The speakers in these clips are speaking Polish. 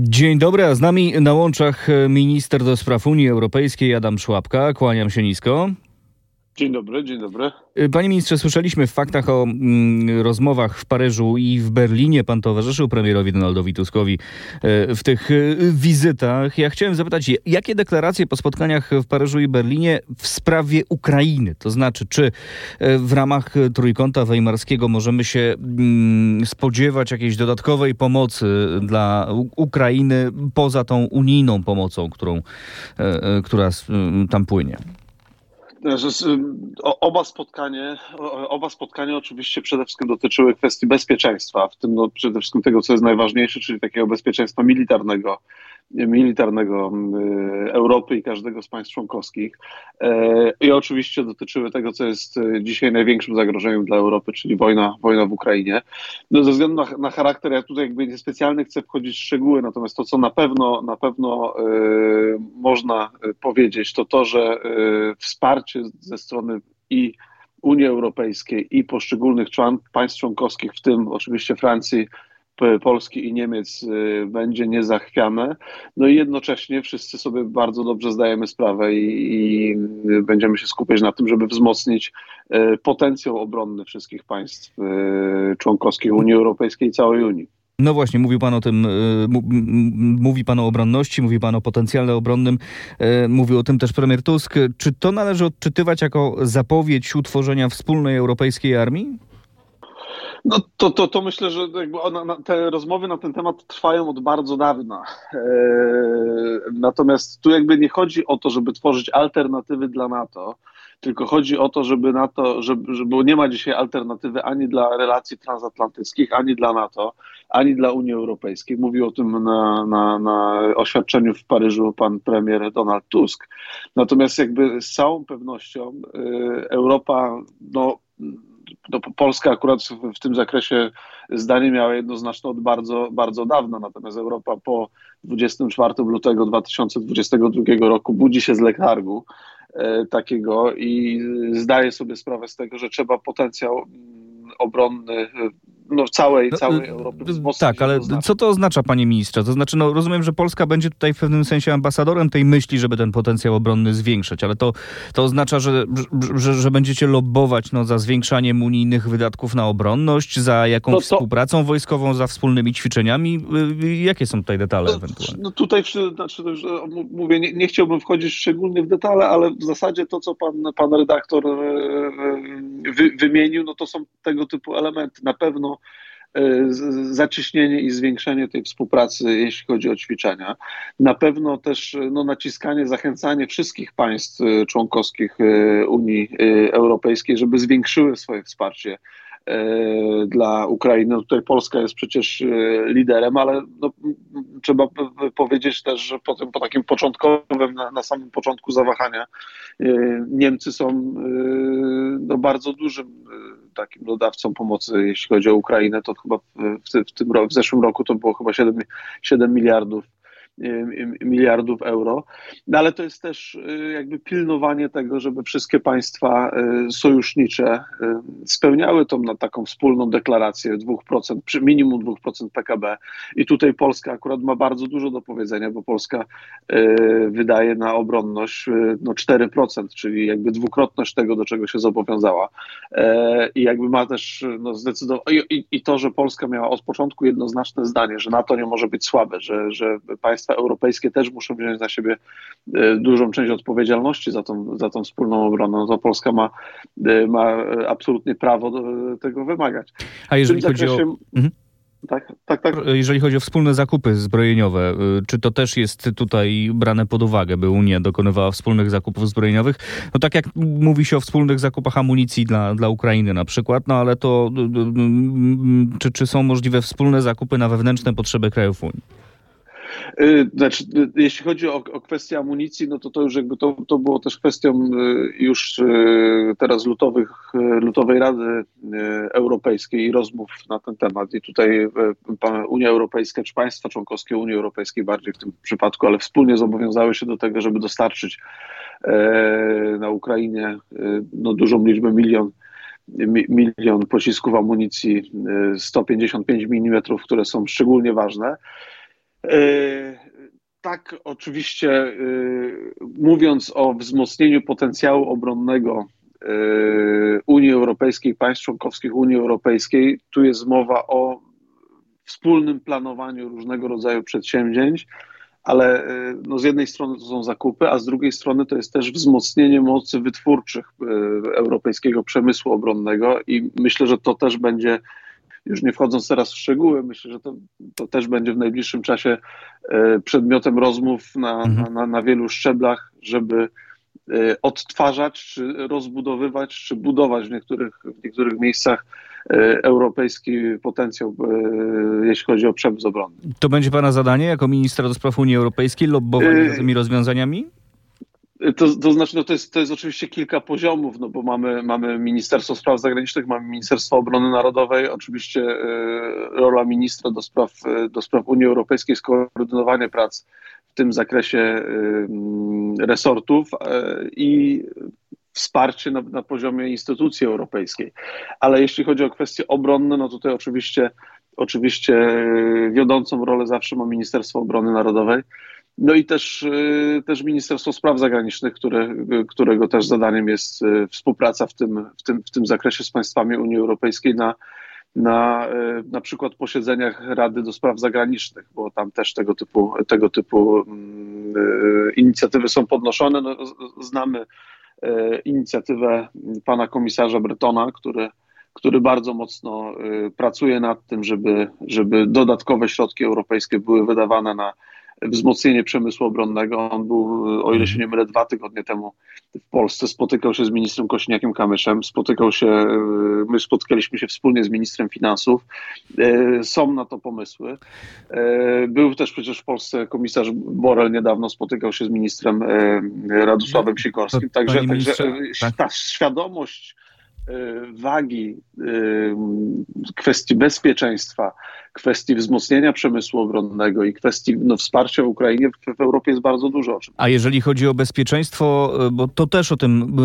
Dzień dobry, a z nami na łączach minister do spraw Unii Europejskiej Adam Szłapka. Kłaniam się nisko. Dzień dobry, dzień dobry. Panie ministrze, słyszeliśmy w faktach o mm, rozmowach w Paryżu i w Berlinie. Pan towarzyszył premierowi Donaldowi Tuskowi e, w tych e, wizytach. Ja chciałem zapytać, jakie deklaracje po spotkaniach w Paryżu i Berlinie w sprawie Ukrainy? To znaczy, czy w ramach trójkąta weimarskiego możemy się mm, spodziewać jakiejś dodatkowej pomocy dla Ukrainy poza tą unijną pomocą, którą, która tam płynie? Oba spotkania, oba spotkania oczywiście przede wszystkim dotyczyły kwestii bezpieczeństwa, w tym no przede wszystkim tego, co jest najważniejsze, czyli takiego bezpieczeństwa militarnego militarnego y, Europy i każdego z państw członkowskich. E, I oczywiście dotyczyły tego, co jest y, dzisiaj największym zagrożeniem dla Europy, czyli wojna, wojna w Ukrainie. No, ze względu na, na charakter, ja tutaj jakby niespecjalnie chcę wchodzić w szczegóły, natomiast to, co na pewno, na pewno y, można powiedzieć, to to, że wsparcie ze strony i Unii Europejskiej i poszczególnych państw członkowskich, w tym oczywiście Francji, Polski i Niemiec y, będzie niezachwiane. No i jednocześnie wszyscy sobie bardzo dobrze zdajemy sprawę i, i będziemy się skupiać na tym, żeby wzmocnić y, potencjał obronny wszystkich państw y, członkowskich Unii Europejskiej i całej Unii. No właśnie, mówił Pan o tym, mówi Pan o obronności, mówi Pan o potencjale obronnym, mówił o tym też premier Tusk. Czy to należy odczytywać jako zapowiedź utworzenia wspólnej europejskiej armii? No to, to, to myślę, że te rozmowy na ten temat trwają od bardzo dawna. Eee, natomiast tu jakby nie chodzi o to, żeby tworzyć alternatywy dla NATO, tylko chodzi o to, żeby NATO, żeby, żeby nie ma dzisiaj alternatywy ani dla relacji transatlantyckich, ani dla NATO, ani dla Unii Europejskiej. Mówił o tym na, na, na oświadczeniu w Paryżu pan premier Donald Tusk. Natomiast jakby z całą pewnością y, Europa, no no, Polska akurat w, w, tym zakresie zdanie miała jednoznaczne od bardzo, bardzo dawna, natomiast Europa po 24 lutego 2022 roku budzi się z letargu e, takiego i zdaje sobie sprawę z tego, że trzeba potencjał mm, obronny no, całej, no, całej Europy wzmocnić. Tak, ale co to oznacza, panie ministrze? To znaczy, no, rozumiem, że Polska będzie tutaj w pewnym sensie ambasadorem tej myśli, żeby ten potencjał obronny zwiększać, ale to, to oznacza, że, że, że będziecie lobbować no, za zwiększaniem unijnych wydatków na obronność, za jakąś no to, współpracą wojskową, za wspólnymi ćwiczeniami. Y, y, jakie są tutaj detale no, ewentualnie? No tutaj znaczy, mówię, nie, nie chciałbym wchodzić szczególnie w detale, ale w zasadzie to, co pan, pan redaktor y, wy, wymienił, no to są tego typu elementy. Na pewno E, zacieśnienie i zwiększenie tej współpracy, jeśli chodzi o ćwiczenia. Na pewno też no, naciskanie, zachęcanie wszystkich państw e, członkowskich e, Unii Europejskiej, żeby zwiększyły swoje wsparcie dla Ukrainy. No tutaj Polska jest przecież liderem, ale no, trzeba powiedzieć też, że po, tym, po takim początkowym, na, na samym początku zawahania, Niemcy są no, bardzo dużym takim dodawcą pomocy, jeśli chodzi o Ukrainę, to chyba w, w, tym, w zeszłym roku to było chyba 7, 7 miliardów miliardów euro, no ale to jest też y, jakby pilnowanie tego, żeby wszystkie państwa y, sojusznicze y, spełniały tą na taką wspólną deklarację 2%, przy minimum 2% PKB i tutaj Polska akurat ma bardzo dużo do powiedzenia, bo Polska wydaje na obronność no 4%, czyli jakby dwukrotność tego, do czego się zobowiązała. E, i jakby ma też no zdecydowanie i, i to, że Polska miała od początku jednoznaczne zdanie, że NATO nie może być słabe, że, że państwa państwa europejskie też muszą wziąć na siebie e, dużą część odpowiedzialności za tą, za tą wspólną obronę, no to Polska ma, e, ma absolutnie prawo tego wymagać. A jeżeli chodzi zakresie... o... Mhm. Tak, tak, tak. Jeżeli chodzi o wspólne zakupy zbrojeniowe, y, czy to też jest tutaj brane pod uwagę, by Unia dokonywała wspólnych zakupów zbrojeniowych? No tak jak mówi się o wspólnych zakupach amunicji dla, dla Ukrainy na przykład, no ale to y, y, czy, czy są możliwe wspólne zakupy na wewnętrzne potrzeby krajów Unii? Y, znaczy, y, jeśli chodzi o, o kwestię amunicji, no to to już jakby to, to było też kwestią y, już teraz lutowych, lutowej Rady Europejskiej i rozmów na ten temat. I tutaj Unia Europejska, czy państwa członkowskie Unii Europejskiej bardziej w tym przypadku, ale wspólnie zobowiązały się do tego, żeby dostarczyć na Ukrainie no, dużą liczbę milion milion pocisków amunicji 155 mm, które są szczególnie ważne. Tak, oczywiście, mówiąc o wzmocnieniu potencjału obronnego Unii Europejskiej, państw członkowskich Unii Europejskiej, tu jest mowa o wspólnym planowaniu różnego rodzaju przedsięwzięć, ale e, no z jednej strony to są zakupy, a z drugiej strony to jest też wzmocnienie mocy wytwórczych e, europejskiego przemysłu obronnego i myślę, że to też będzie, już nie wchodząc teraz w szczegóły, myślę, że to, to też będzie w najbliższym czasie e, przedmiotem rozmów na, mhm. na, na wielu szczeblach, żeby odtwarzać, czy rozbudowywać, czy budować w niektórych, w niektórych miejscach E, europejski potencjał, e, jeśli chodzi o przemysł obronny. To będzie Pana zadanie jako ministra do spraw Unii Europejskiej, lobbować za tymi rozwiązaniami? To, to znaczy, no to, jest, to jest oczywiście kilka poziomów, no bo mamy, mamy Ministerstwo Spraw Zagranicznych, mamy Ministerstwo Obrony Narodowej, oczywiście e, rola ministra do spraw, do spraw Unii Europejskiej, skoordynowanie prac w tym zakresie resortów i wsparcie na, na poziomie instytucji europejskiej. Ale jeśli chodzi o kwestie obronne, no tutaj oczywiście, oczywiście e, wiodącą rolę zawsze ma Ministerstwo Obrony Narodowej. No i też, e, też Ministerstwo Spraw Zagranicznych, które, którego też zadaniem jest e, współpraca w tym, w tym, w tym zakresie z państwami Unii Europejskiej na, na, na przykład posiedzeniach Rady do Spraw Zagranicznych, bo tam też tego typu, tego typu mm, inicjatywy są podnoszone. No, znamy inicjatywę pana komisarza Bretona, który, który bardzo mocno pracuje nad tym, żeby, żeby dodatkowe środki europejskie były wydawane na wzmocnienie przemysłu obronnego. On był, o ile się nie mylę, dwa tygodnie temu w Polsce, spotykał się z ministrem Kośniakiem-Kamyszem, spotykał się, e, my spotkaliśmy się wspólnie z ministrem finansów. Są na to pomysły. Był też przecież w Polsce komisarz Borel niedawno, spotykał się z ministrem Radosławem Sikorskim. Także, także tak. ta świadomość wagi kwestii bezpieczeństwa, kwestii wzmocnienia przemysłu obronnego i kwestii no, wsparcia Ukrainie w, w Europie jest bardzo dużo. A jeżeli chodzi o bezpieczeństwo, e, bo to też o tym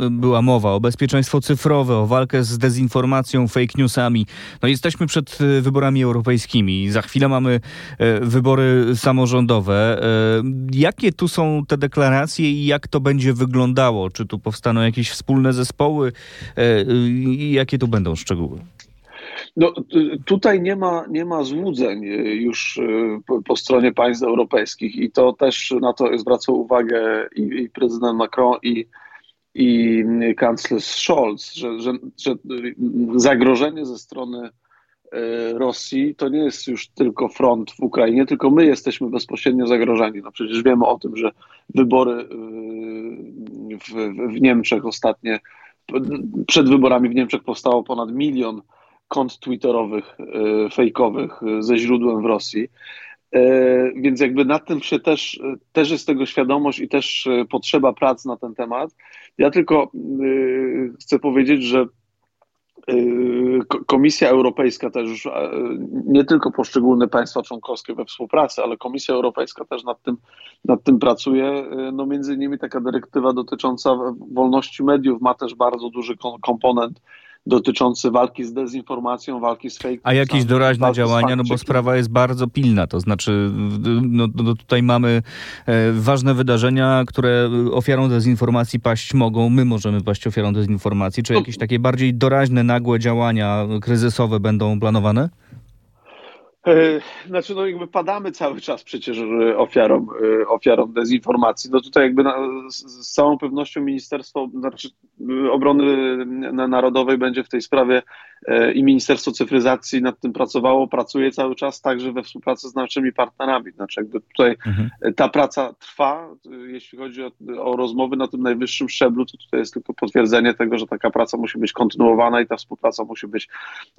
e, była mowa, o bezpieczeństwo cyfrowe, o walkę z dezinformacją, fake newsami. No jesteśmy przed e, wyborami europejskimi. Za chwilę mamy wybory samorządowe. Jakie tu są te deklaracje i jak to będzie wyglądało? Czy tu powstaną jakieś wspólne zespoły? Jakie tu będą szczegóły? No, tutaj nie ma, nie ma złudzeń już y, po, stronie państw europejskich i to też na to zwraca uwagę i, i prezydent Macron i, i kanclerz Scholz, że, że, że zagrożenie ze strony y, Rosji to nie jest już tylko front w Ukrainie, tylko my jesteśmy bezpośrednio zagrożeni. No przecież wiemy o tym, że wybory w, w Niemczech ostatnie, przed wyborami w Niemczech powstało ponad milion kont twitterowych, e, fejkowych e, ze źródłem w Rosji. E, więc jakby na tym się też, też jest tego świadomość i też potrzeba prac na ten temat. Ja tylko chcę powiedzieć, że Komisja Europejska też już, nie tylko poszczególne państwa członkowskie we współpracy, ale Komisja Europejska też nad tym, nad tym pracuje. No między innymi taka dyrektywa dotycząca wolności mediów ma też bardzo duży komponent dotyczący walki z dezinformacją, walki z fake A jakieś doraźne działania, no bo sprawa jest bardzo pilna, to znaczy no, no tutaj mamy e, ważne wydarzenia, które ofiarą dezinformacji paść mogą, my możemy paść ofiarą dezinformacji, czy no. jakieś takie bardziej doraźne, nagłe działania kryzysowe będą planowane? E, znaczy, no jakby padamy cały czas przecież e, ofiarą, e, ofiarą dezinformacji. No tutaj jakby na, z całą pewnością Ministerstwo znaczy, Obrony Narodowej będzie w tej sprawie i Ministerstwo Cyfryzacji nad tym pracowało, pracuje cały czas także we współpracy z naszymi partnerami. Znaczy jakby tutaj mhm. ta praca trwa, jeśli chodzi o, o rozmowy na tym najwyższym szczeblu, to tutaj jest tylko potwierdzenie tego, że taka praca musi być kontynuowana i ta współpraca musi być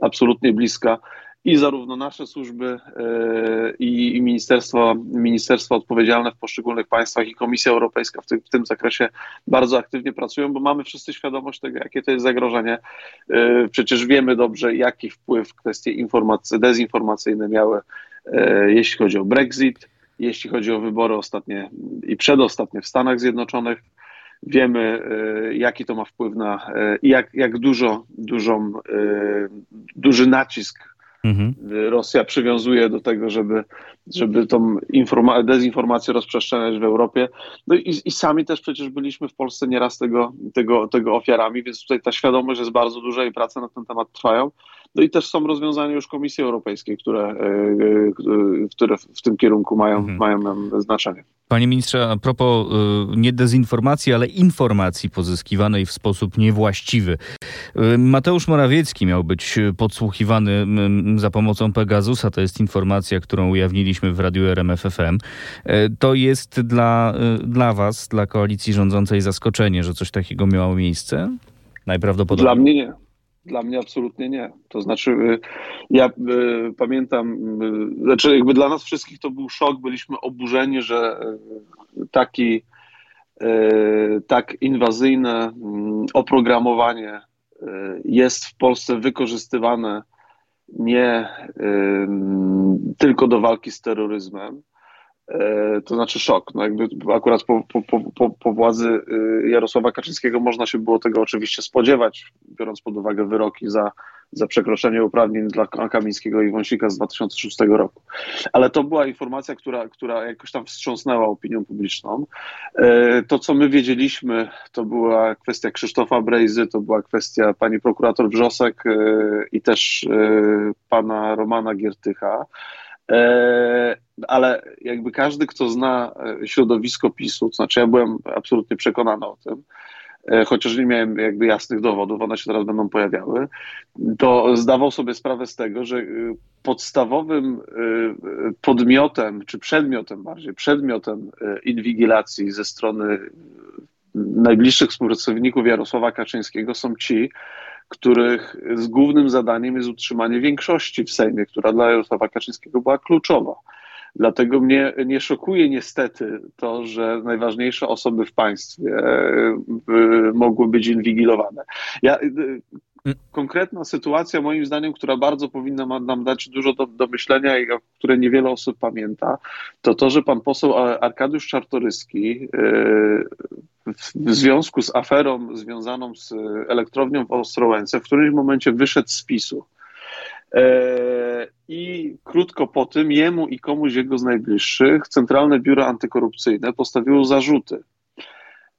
absolutnie bliska i zarówno nasze służby e, i, i ministerstwo, ministerstwo odpowiedzialne w poszczególnych państwach i Komisja Europejska w tym, w tym zakresie bardzo aktywnie pracują, bo mamy wszyscy świadomość tego, jakie to jest zagrożenie. E, przecież wiemy dobrze, jaki wpływ kwestie informacji, dezinformacyjne miały, e, jeśli chodzi o Brexit, jeśli chodzi o wybory ostatnie i przedostatnie w Stanach Zjednoczonych. Wiemy, jaki to ma wpływ na i jak, jak dużo, dużą, duży nacisk Mhm. Rosja przywiązuje do tego, żeby, żeby tą informa- dezinformację rozprzestrzeniać w Europie. No i, i, sami też przecież byliśmy w Polsce nieraz tego, tego, tego ofiarami, więc tutaj ta świadomość jest bardzo duża i prace na ten temat trwają. No i też są rozwiązania już Komisji Europejskiej, które, e, e, które w tym kierunku mają, mhm. mają znaczenie. Panie ministrze, a propos y, nie dezinformacji, ale informacji pozyskiwanej w sposób niewłaściwy. Mateusz Morawiecki miał być podsłuchiwany za pomocą Pegasusa. To jest informacja, którą ujawniliśmy w radiu RMFFM. To jest dla, dla Was, dla koalicji rządzącej zaskoczenie, że coś takiego miało miejsce? Najprawdopodobniej. Dla mnie nie. Dla mnie absolutnie nie. To znaczy, y, ja y, pamiętam, y, znaczy jakby dla nas wszystkich to był szok, byliśmy oburzeni, że taki tak inwazyjne mm, oprogramowanie jest w Polsce wykorzystywane nie tylko do walki z terroryzmem, to znaczy szok. No jakby akurat po, po, po, po władzy y, Jarosława Kaczyńskiego można się było tego oczywiście spodziewać, biorąc pod uwagę wyroki za, za przekroczenie uprawnień dla Kamińskiego i Wąsika z 2006 roku. Ale to była informacja, która, która jakoś tam wstrząsnęła opinią publiczną. E, to, co my wiedzieliśmy, to była kwestia Krzysztofa Brejzy, to była kwestia pani prokurator Wrzosek e, i też pana Romana Giertycha. E, ale jakby każdy, kto zna e, środowisko PiSu, to znaczy ja byłem absolutnie przekonany o tym, e, chociaż nie miałem jakby jasnych dowodów, one się teraz będą pojawiały, to zdawał sobie sprawę z tego, że podstawowym podmiotem, czy przedmiotem bardziej, przedmiotem inwigilacji ze strony najbliższych współpracowników Jarosława Kaczyńskiego są ci, których z głównym zadaniem jest utrzymanie większości w Sejmie, która dla Jarosława Kaczyńskiego była kluczowa. Dlatego mnie nie szokuje niestety to, że najważniejsze osoby w państwie e, mogły być inwigilowane. Ja, e, konkretna sytuacja, moim zdaniem, która bardzo powinna nam dać dużo do, do myślenia i o której niewiele osób pamięta, to to, że pan poseł Arkadiusz Czartoryski e, w związku z aferą związaną z elektrownią w Ostrołęce w którymś momencie wyszedł z PiSu. E, I krótko po tym jemu i komuś jego z najbliższych Centralne Biuro Antykorupcyjne postawiło zarzuty.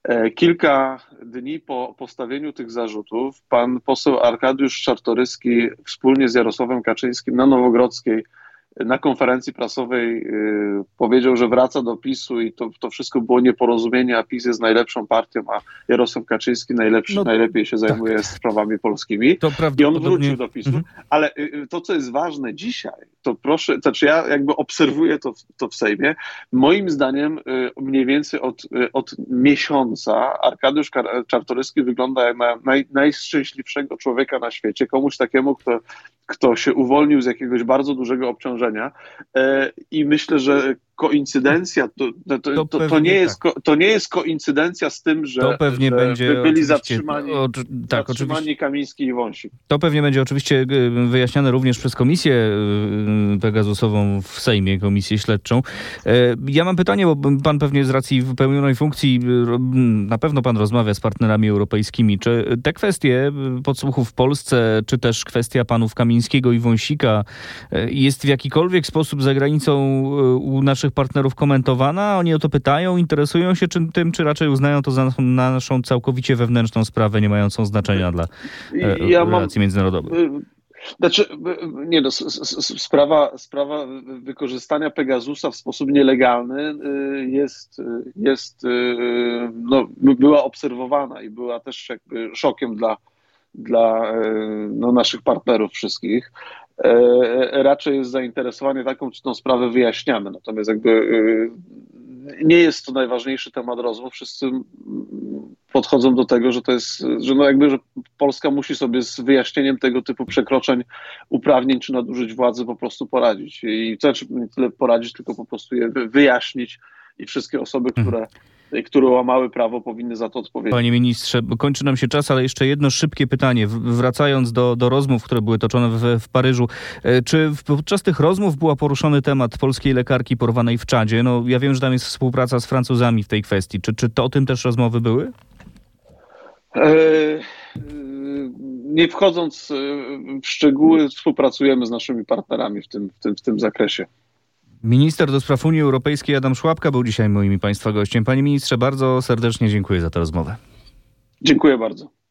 E, kilka dni po postawieniu tych zarzutów pan poseł Arkadiusz Czartoryski wspólnie z Jarosławem Kaczyńskim na Nowogrodzkiej na konferencji prasowej y, powiedział, że wraca do PiSu i to, to wszystko było nieporozumienie, a PiS jest najlepszą partią, a Jarosław Kaczyński najlepszy, no, najlepiej się zajmuje tak. sprawami polskimi. I on wrócił do PiSu. Mhm. Ale y, to, co jest ważne dzisiaj, to proszę, znaczy ja jakby obserwuję to, to w Sejmie. Moim zdaniem mniej więcej od, od miesiąca Arkadiusz Czartoryski wygląda jak na naj, najszczęśliwszego człowieka na świecie, komuś takiemu, kto, kto się uwolnił z jakiegoś bardzo dużego obciążenia e, i myślę, że koincydencja, to, to, to, to, nie jest, tak. to nie jest koincydencja z tym, że, to pewnie że będzie byli zatrzymani, o, tak, zatrzymani oczywiście. Kamiński i Wąsik. To pewnie będzie oczywiście y, wyjaśniane również przez komisję y, Pegasusową w Sejmie, komisję śledczą. E, ja mam pytanie, bo pan pewnie z racji wypełnionej funkcji, y, na pewno pan rozmawia z partnerami europejskimi. Czy te kwestie podsłuchów w Polsce, czy też kwestia panów Kamińskiego i Wąsika jest w jakikolwiek sposób za granicą u naszych partnerów komentowana? Oni o to pytają, interesują się czym, tym, czy raczej uznają to za naszą całkowicie wewnętrzną sprawę, nie mającą znaczenia dla e, ja relacji mam, międzynarodowych? Y, znaczy, y, nie no, sprawa, sprawa wykorzystania Pegasusa w sposób nielegalny jest, jest no, była obserwowana i była też jakby szokiem dla, dla no, naszych partnerów wszystkich. E, raczej jest zainteresowanie taką, czy tą sprawę wyjaśniamy. Natomiast jakby e, nie jest to najważniejszy temat rozmów. Wszyscy podchodzą do tego, że to jest, że no jakby, że Polska musi sobie z wyjaśnieniem tego typu przekroczeń uprawnień czy nadużyć władzy po prostu poradzić. I to znaczy nie tyle poradzić, tylko po prostu je wyjaśnić i wszystkie osoby, mhm. które które łamały prawo, powinny za to odpowiedzieć. Panie ministrze, kończy nam się czas, ale jeszcze jedno szybkie pytanie. Wracając do, do rozmów, które były toczone w, w Paryżu. E, czy podczas tych rozmów była poruszony temat polskiej lekarki porwanej w Czadzie? No, ja wiem, że tam jest współpraca z Francuzami w tej kwestii. Czy, czy to o tym też rozmowy były? Nie wchodząc w szczegóły, współpracujemy z naszymi partnerami w tym, w tym, w tym zakresie. Minister do spraw Unii Europejskiej Adam Szłapka był dzisiaj moim Państwa gościem. Panie ministrze, bardzo serdecznie dziękuję za tę rozmowę. Dziękuję bardzo.